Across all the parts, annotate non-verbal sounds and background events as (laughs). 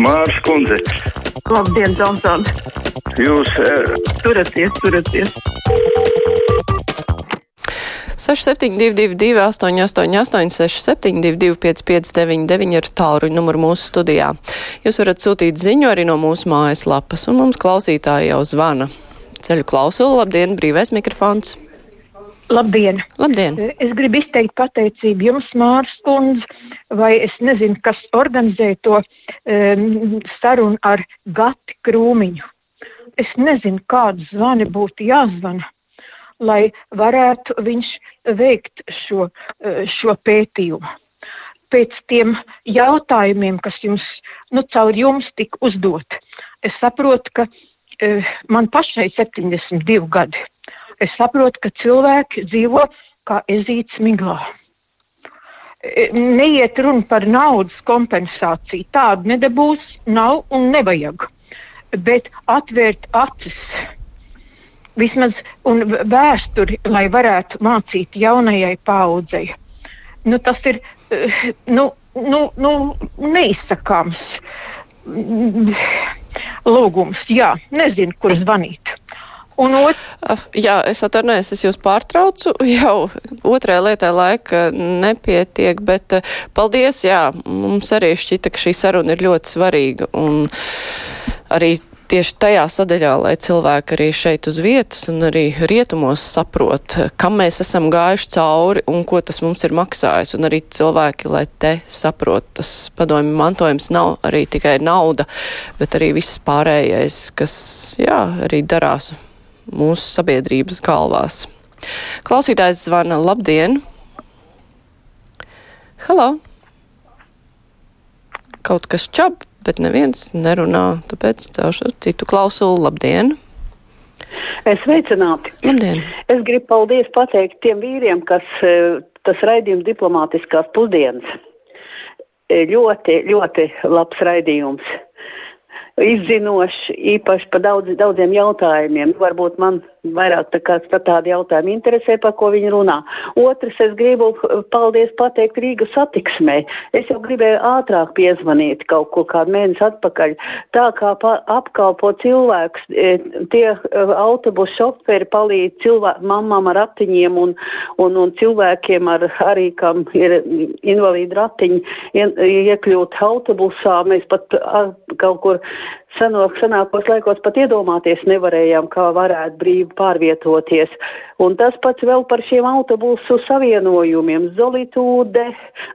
Mārs Kundze. Labdien, Tomson! Jūs uh, turaties, turaties! 6722, 888, 672, 559, ir tālruņa numurs mūsu studijā. Jūs varat sūtīt ziņu arī no mūsu mājaslapas, un mums klausītāji jau zvana. Ceļu klausulu, labdien, brīvais mikrofons! Labdien! Labdien! Es gribu izteikt pateicību jums, Mārcis Kundze, vai es nezinu, kas organizē to um, sarunu ar Gati Krūmiņu. Es nezinu, kādas zvani būtu jāzvana, lai varētu viņš veikt šo, šo pētījumu. Pēc tiem jautājumiem, kas jums, nu, caur jums tika uzdot, es saprotu, ka uh, man pašai 72 gadi es saprotu, ka cilvēki dzīvo kā ezīts miglā. E, neiet runa par naudas kompensāciju. Tāda nedabūs, nav un nevajag. Bet atvērt acis, vismaz vēsturi, lai varētu mācīt jaunajai paudzei. Nu, tas ir nu, nu, nu, neizsakāms lūgums. Jā, nezinu, kur zvanīt. Un ot... Jā, es atvainojos, es jūs pārtraucu. (laughs) Jau otrajā lietā laika nepietiek, bet eh, paldies, jā, mums arī šķita, ka šī saruna ir ļoti svarīga. Un arī tieši tajā sadaļā, lai cilvēki arī šeit uz vietas un arī rietumos saprot, kam mēs esam gājuši cauri un ko tas mums ir maksājis. Un arī cilvēki, lai te saprot, tas padomju mantojums nav arī tikai nauda, bet arī viss pārējais, kas, jā, arī darās mūsu sabiedrības galvās. Klausītājs zvana labdien! Halo! Kaut kas čab, bet neviens nerunā, tāpēc celšu citu klausulu. Labdien! Es sveicināti. Labdien. Es gribu paldies pateikt tiem vīriem, kas eh, tas raidījums diplomātiskās pusdienas. Eh, ļoti, ļoti labs raidījums izzinošs, īpaši par daudz, daudziem jautājumiem. Varbūt man vairāk tā kā, tādi jautājumi interesē, par ko viņi runā. Otrs, es gribu paldies pateikt Rīgas satiksmē. Es jau gribēju ātrāk piezvanīt kaut ko kādu mēnesi atpakaļ. Tā kā apkalpo cilvēks, e, tie e, autobusu šoferi palīdz cilvēku, mamām ar ratiņiem un, un, un cilvēkiem, ar, arī kam ir invalīdi ratiņi, iekļūt autobusā. Mēs pat kaut kur senāk, senākos laikos pat iedomāties nevarējām, kā varētu brīvi pārvietoties. Un tas pats vēl par šiem autobusu savienojumiem - Zolītūde,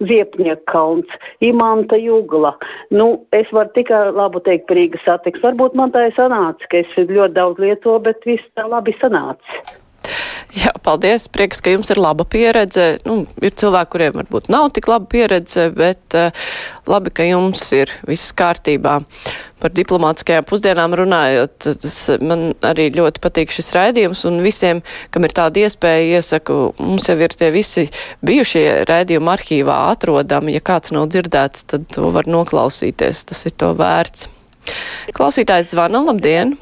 Ziepniekalns, Imanta Jugla. Nu, es varu tikai labu teikt par Rīgas satiksmi. Varbūt man tā ir sanācis, ka es ļoti daudz lietoju, bet viss tā labi sanācis. Jā, paldies. Prieks, ka jums ir laba pieredze. Nu, ir cilvēki, kuriem varbūt nav tik laba pieredze, bet uh, labi, ka jums ir viss kārtībā. Par diplomātiskajām pusdienām runājot, tas man arī ļoti patīk šis raidījums, un visiem, kam ir tāda iespēja, iesaku, mums jau ir tie visi bijušie raidījumi arhīvā atrodami. Ja kāds nav dzirdēts, tad to var noklausīties. Tas ir to vērts. Klausītājs zvana, labdien!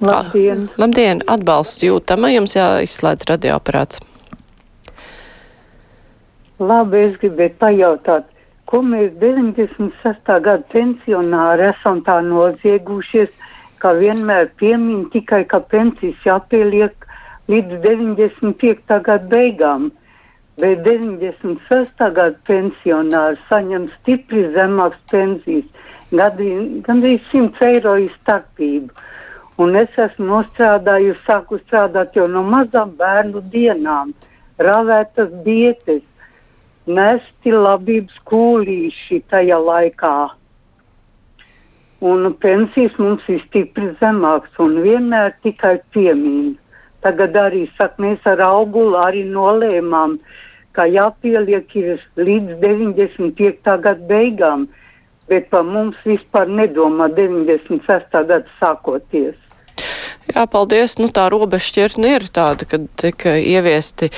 Labdien! Labdien! Atbalsts jūtama, jums jāizslēdz radioaparāts. Labi, es gribēju pajautāt, ko mēs 96. gada pensionāri esam tā noziegušies, ka vienmēr piemin tikai, ka pensijas jāpieliek līdz 95. gada beigām. Bet 96. gada pensionāri saņem stipri zemākas pensijas gandrīz 100 eiro ir starpība. Un es esmu nostrādājusi, sāku strādāt jau no mazām bērnu dienām, ravētas dietas, nesti labības kūlīši tajā laikā. Un pensijas mums ir stipri zemākas un vienmēr tikai piemīna. Tagad arī saka, mēs ar augulu arī nolēmām, ka jāpieliek līdz 95. gada beigām bet par mums vispār nedomā 96. gada sākoties. Jā, paldies. Nu, tā robežšķirtne ir tāda, kad tika ieviesti,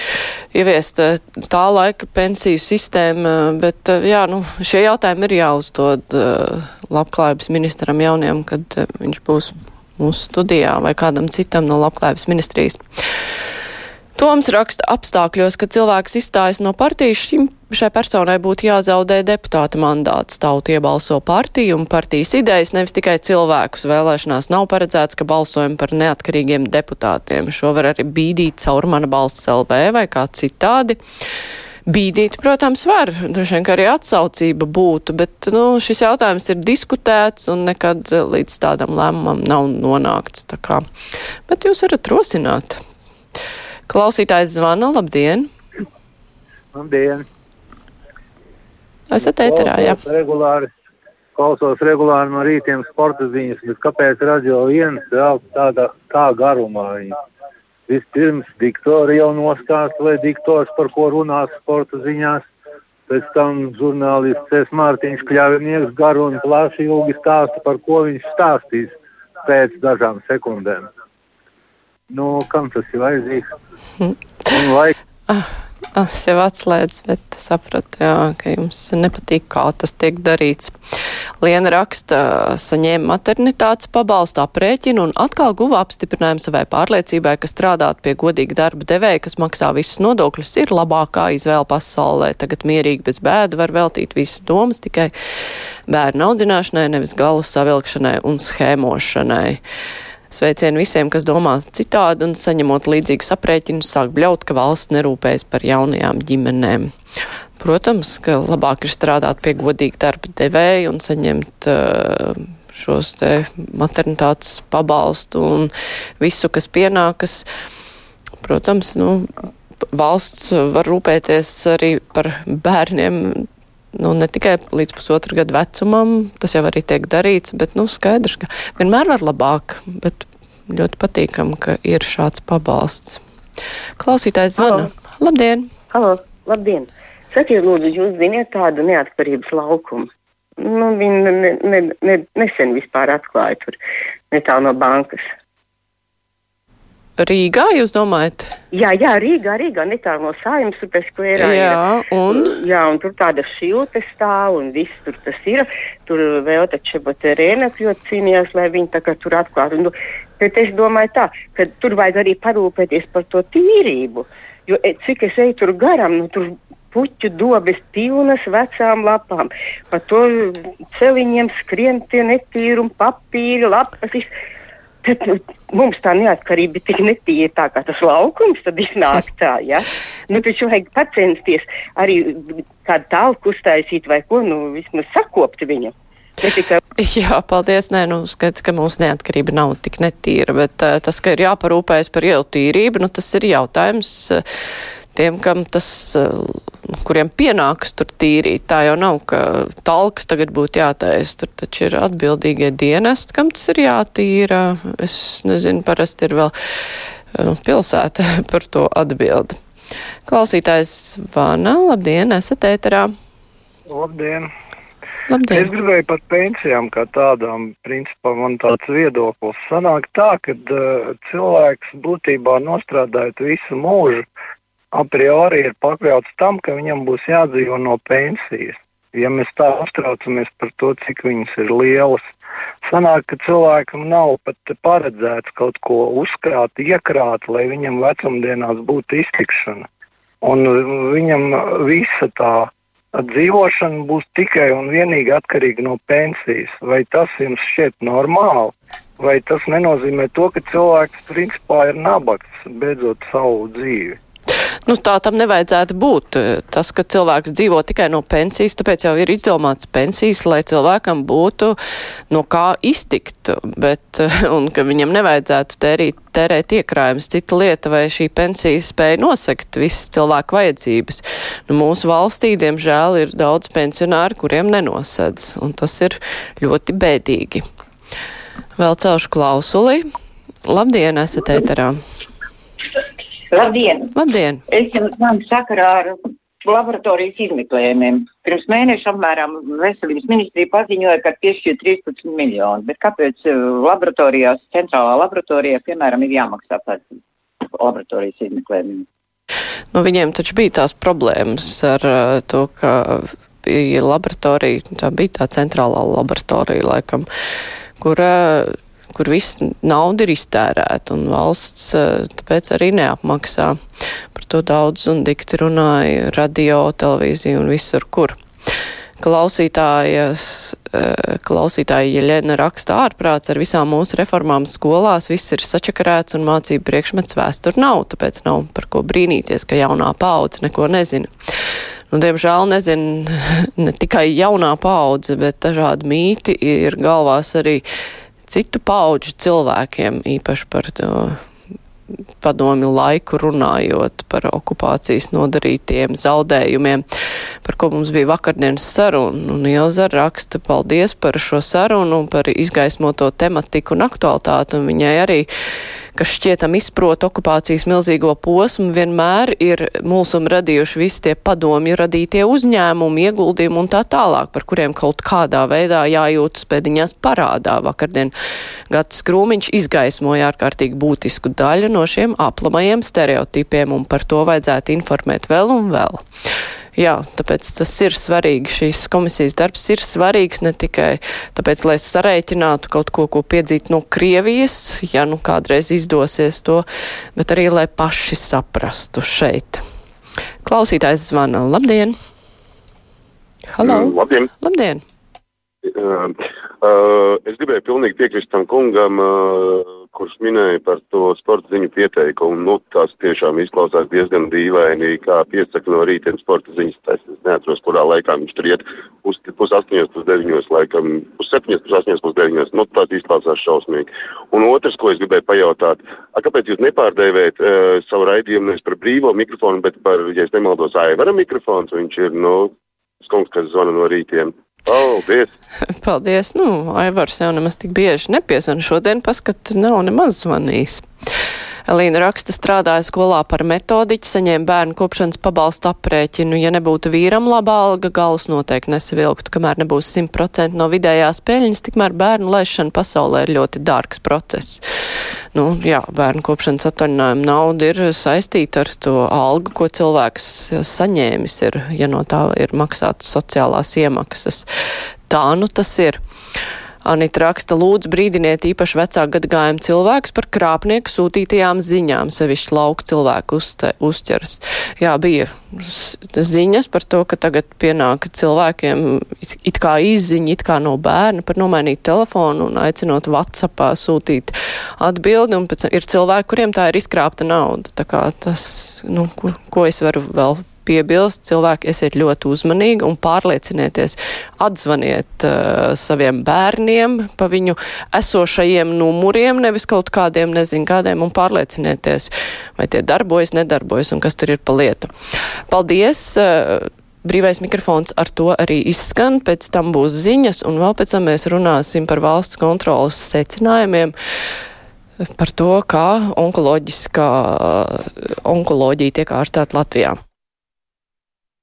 ieviesta tā laika pensiju sistēma, bet jā, nu, šie jautājumi ir jāuzdod uh, labklājības ministram jauniem, kad viņš būs mūsu studijā vai kādam citam no labklājības ministrijas. Toms raksta apstākļos, ka cilvēks izstājas no partijas, šim, šai personai būtu jāzaudē deputāta mandāts. Tauta iebalso partiju un partijas idejas, nevis tikai cilvēkus. Vēlēšanās nav paredzēts, ka balsojam par neatkarīgiem deputātiem. Šo var arī bīdīt caur mana balsts LV vai kā citādi. Bīdīt, protams, var. Droši vien, ka arī atsaucība būtu, bet nu, šis jautājums ir diskutēts un nekad līdz tādam lēmumam nav nonākts. Bet jūs varat rosināt. Klausītājs zvana, labdien! Labdien! Esat ēterā, jā. Regulāri, klausos regulāri no rītiem sporta ziņas, bet kāpēc radio viens vēl tādā tā garumā? Viņa? Vispirms diktori jau noskāst, vai diktors par ko runās sporta ziņās. Pēc tam žurnālists. Mārtiņš Kļavinieks garu un plaši ilgi stāsta, par ko viņš stāstīs pēc dažām sekundēm. Nu, kam tas ir vajadzīgs? Vai... Es jau atslēdzu, bet sapratu, jā, ka jums nepatīk, kā tas tiek darīts. Liena raksta, saņēma maternitātes pabalstu aprēķinu un atkal guva apstiprinājumu savai pārliecībai, ka strādāt pie godīga darba devēja, kas maksā visus nodokļus, ir labākā izvēle pasaulē. Tagad mierīgi bez bēda var veltīt visas domas tikai bērnu audzināšanai, nevis galu savilkšanai un schēmošanai. Sveicienu visiem, kas domā citādi un saņemot līdzīgus aprēķinus, sāk bļaut, ka valsts nerūpējas par jaunajām ģimenēm. Protams, ka labāk ir strādāt pie godīga darba devēja un saņemt uh, šos te maternitātes pabalstu un visu, kas pienākas. Protams, nu, valsts var rūpēties arī par bērniem nu, ne tikai līdz pusotra gada vecumam, tas jau arī tiek darīts, bet, nu, skaidrs, ka vienmēr var labāk, bet ļoti patīkam, ka ir šāds pabalsts. Klausītājs zvana. Halo. Labdien! Halo, labdien! Sakiet, lūdzu, jūs ziniet tādu neatkarības laukumu? Nu, viņi ne, ne, ne, nesen vispār atklāja tur netālu no bankas. Rīgā, jūs domājat? Jā, jā Rīgā, Rīgā netālu no Sājumas upes skverā. Jā, un? Jā, un tur tāda šilta stāv un viss tur tas ir. Tur vēl taču Baterēna ļoti cīnījās, lai viņi tā kā tur atklātu. Nu, bet es domāju tā, ka tur vajag arī parūpēties par to tīrību. Jo e, cik es eju tur garām, nu, tur puķu dobes pilnas vecām lapām. Pa to celiņiem skrien tie netīrumi, papīri, lapas. Viss. Tad nu, mums tā neatkarība ir tik netīra tā kā tas laukums, tad iznāk tā. Ja? Nu, taču vajag pacensties arī kādu tālku uztaisīt vai ko, nu, vismaz sakopt viņu. Jā, paldies. Nē, nu, skaidrs, ka mūsu neatkarība nav tik netīra, bet uh, tas, ka ir jāparūpējas par ielu tīrību, nu, tas ir jautājums. Uh, tiem, kam tas, eh, kuriem pienāks tur tīrīt. Tā jau nav, ka talks tagad būtu jātais. Tur taču ir atbildīgie dienesti, kam tas ir jātīra. Es nezinu, parasti ir vēl eh, pilsēta (laughs) par to atbildi. Klausītājs Vana, labdien, esat ēterā. Labdien! Labdien. Es gribēju par pensijām kā tādām. Principā man tāds viedoklis sanāk tā, ka uh, cilvēks būtībā nostrādājot visu mūžu, a priori ir pakļauts tam, ka viņam būs jādzīvo no pensijas. Ja mēs tā uztraucamies par to, cik viņas ir lielas, sanāk, ka cilvēkam nav pat paredzēts kaut ko uzkrāt, iekrāt, lai viņam vecumdienās būtu iztikšana. Un viņam visa tā dzīvošana būs tikai un vienīgi atkarīga no pensijas. Vai tas jums šķiet normāli? Vai tas nenozīmē to, ka cilvēks principā ir nabaks beidzot savu dzīvi? Nu, tā tam nevajadzētu būt. Tas, ka cilvēks dzīvo tikai no pensijas, tāpēc jau ir izdomāts pensijas, lai cilvēkam būtu no kā iztikt, bet, (laughs) un ka viņam nevajadzētu tērīt, tērēt iekrājumus. Cita lieta, vai šī pensija spēja nosekt visas cilvēku vajadzības. Nu, mūsu valstī, diemžēl, ir daudz pensionāru, kuriem nenosedz, un tas ir ļoti bēdīgi. Vēl celšu klausuli. Labdien, esat ēterā! Labdien! Labdien. Es man sakarā ar laboratorijas izmeklējumiem. Pirms mēneša apmēram veselības ministrija paziņoja, ka piešķir 13 miljonu. Bet kāpēc uh, laboratorijās, centrālā laboratorijā, piemēram, ir jāmaksā par laboratorijas izmeklējumiem? Nu, viņiem taču bija tās problēmas ar uh, to, ka bija laboratorija, tā bija tā centrālā laboratorija, laikam, kur uh, kur viss nauda ir iztērēta un valsts uh, tāpēc arī neapmaksā. Par to daudz un dikti runāja radio, televīzija un visur kur. Klausītājas, klausītāja Jeļena raksta ārprāts ar visām mūsu reformām skolās, viss ir sačakarēts un mācību priekšmets vēstur nav, tāpēc nav par ko brīnīties, ka jaunā paudze neko nezina. Nu, diemžēl nezinu (laughs) ne tikai jaunā paudze, bet dažādi mīti ir galvās arī citu paudžu cilvēkiem, īpaši par to padomi laiku runājot par okupācijas nodarītiem zaudējumiem, par ko mums bija vakardienas saruna. Un Ilza raksta paldies par šo sarunu un par izgaismoto tematiku un aktualitāti, un viņai arī kas šķietam izprot okupācijas milzīgo posmu, vienmēr ir mūsum radījuši visi tie padomju radītie uzņēmumi, ieguldījumi un tā tālāk, par kuriem kaut kādā veidā jājūtas pēdiņās parādā. Vakardien Gatis Krūmiņš izgaismoja ārkārtīgi būtisku daļu no šiem aplamajiem stereotipiem, un par to vajadzētu informēt vēl un vēl. Jā, tāpēc tas ir svarīgi. Šīs komisijas darbs ir svarīgs ne tikai tāpēc, lai sareiķinātu kaut ko, ko piedzīt no Krievijas, ja nu kādreiz izdosies to, bet arī, lai paši saprastu šeit. Klausītājs zvana. Labdien! Halo! Labdien! Labdien! Uh, uh, es gribēju pilnīgi piekrist tam kungam, uh, kurš minēja par to sporta ziņu pieteikumu. Nu, tās tiešām izklausās diezgan dīvaini, kā piesaka no rīta sporta ziņas. Es neatceros, kurā laikā viņš tur iet pus, pus 8, pus 9, laikam, pus 7, pus 8, pus 9. Nu, tās izklausās šausmīgi. Un otrs, ko es gribēju pajautāt, a, kāpēc jūs nepārdēvējat uh, savu raidījumu nevis par brīvo mikrofonu, bet par, ja es nemaldos, Aivara mikrofons? Viņš ir, nu, skunks, kas zvana no rītiem. Paldies! (laughs) Paldies! Nu, Aivars jau nemaz tik bieži nepiezvan. Šodien paskat nav nemaz zvanījis. Elīna raksta, strādāja skolā par metodiķi, saņēma bērnu kopšanas pabalstu aprēķinu. Ja nebūtu vīram laba alga, galus noteikti nesavilktu. Kamēr nebūs 100% no vidējās peļņas, tikmēr bērnu laišana pasaulē ir ļoti dārgs process. Nu, jā, bērnu kopšanas atvaļinājuma nauda ir saistīta ar to algu, ko cilvēks saņēmis, ir, ja no tā ir maksātas sociālās iemaksas. Tā nu tas ir. Anita raksta, lūdzu brīdiniet īpaši vecāku gadagājumu cilvēkus par krāpnieku sūtītajām ziņām, sevišķi lauku cilvēku uzte, uzķers. Jā, bija ziņas par to, ka tagad pienāk cilvēkiem it kā izziņa, it kā no bērna par nomainīt telefonu un aicinot Whatsappā sūtīt atbildi, un pēc ir cilvēki, kuriem tā ir izkrāpta nauda. Tā kā tas, nu, ko, ko es varu vēl piebilst, cilvēki esiet ļoti uzmanīgi un pārliecinieties, atzvaniet uh, saviem bērniem pa viņu esošajiem numuriem, nevis kaut kādiem, nezinu kādiem, un pārliecinieties, vai tie darbojas, nedarbojas un kas tur ir pa lietu. Paldies! Uh, Brīvais mikrofons ar to arī izskan, pēc tam būs ziņas, un vēl pēc tam mēs runāsim par valsts kontrolas secinājumiem par to, kā onkoloģiskā onkoloģija tiek ārstēta Latvijā.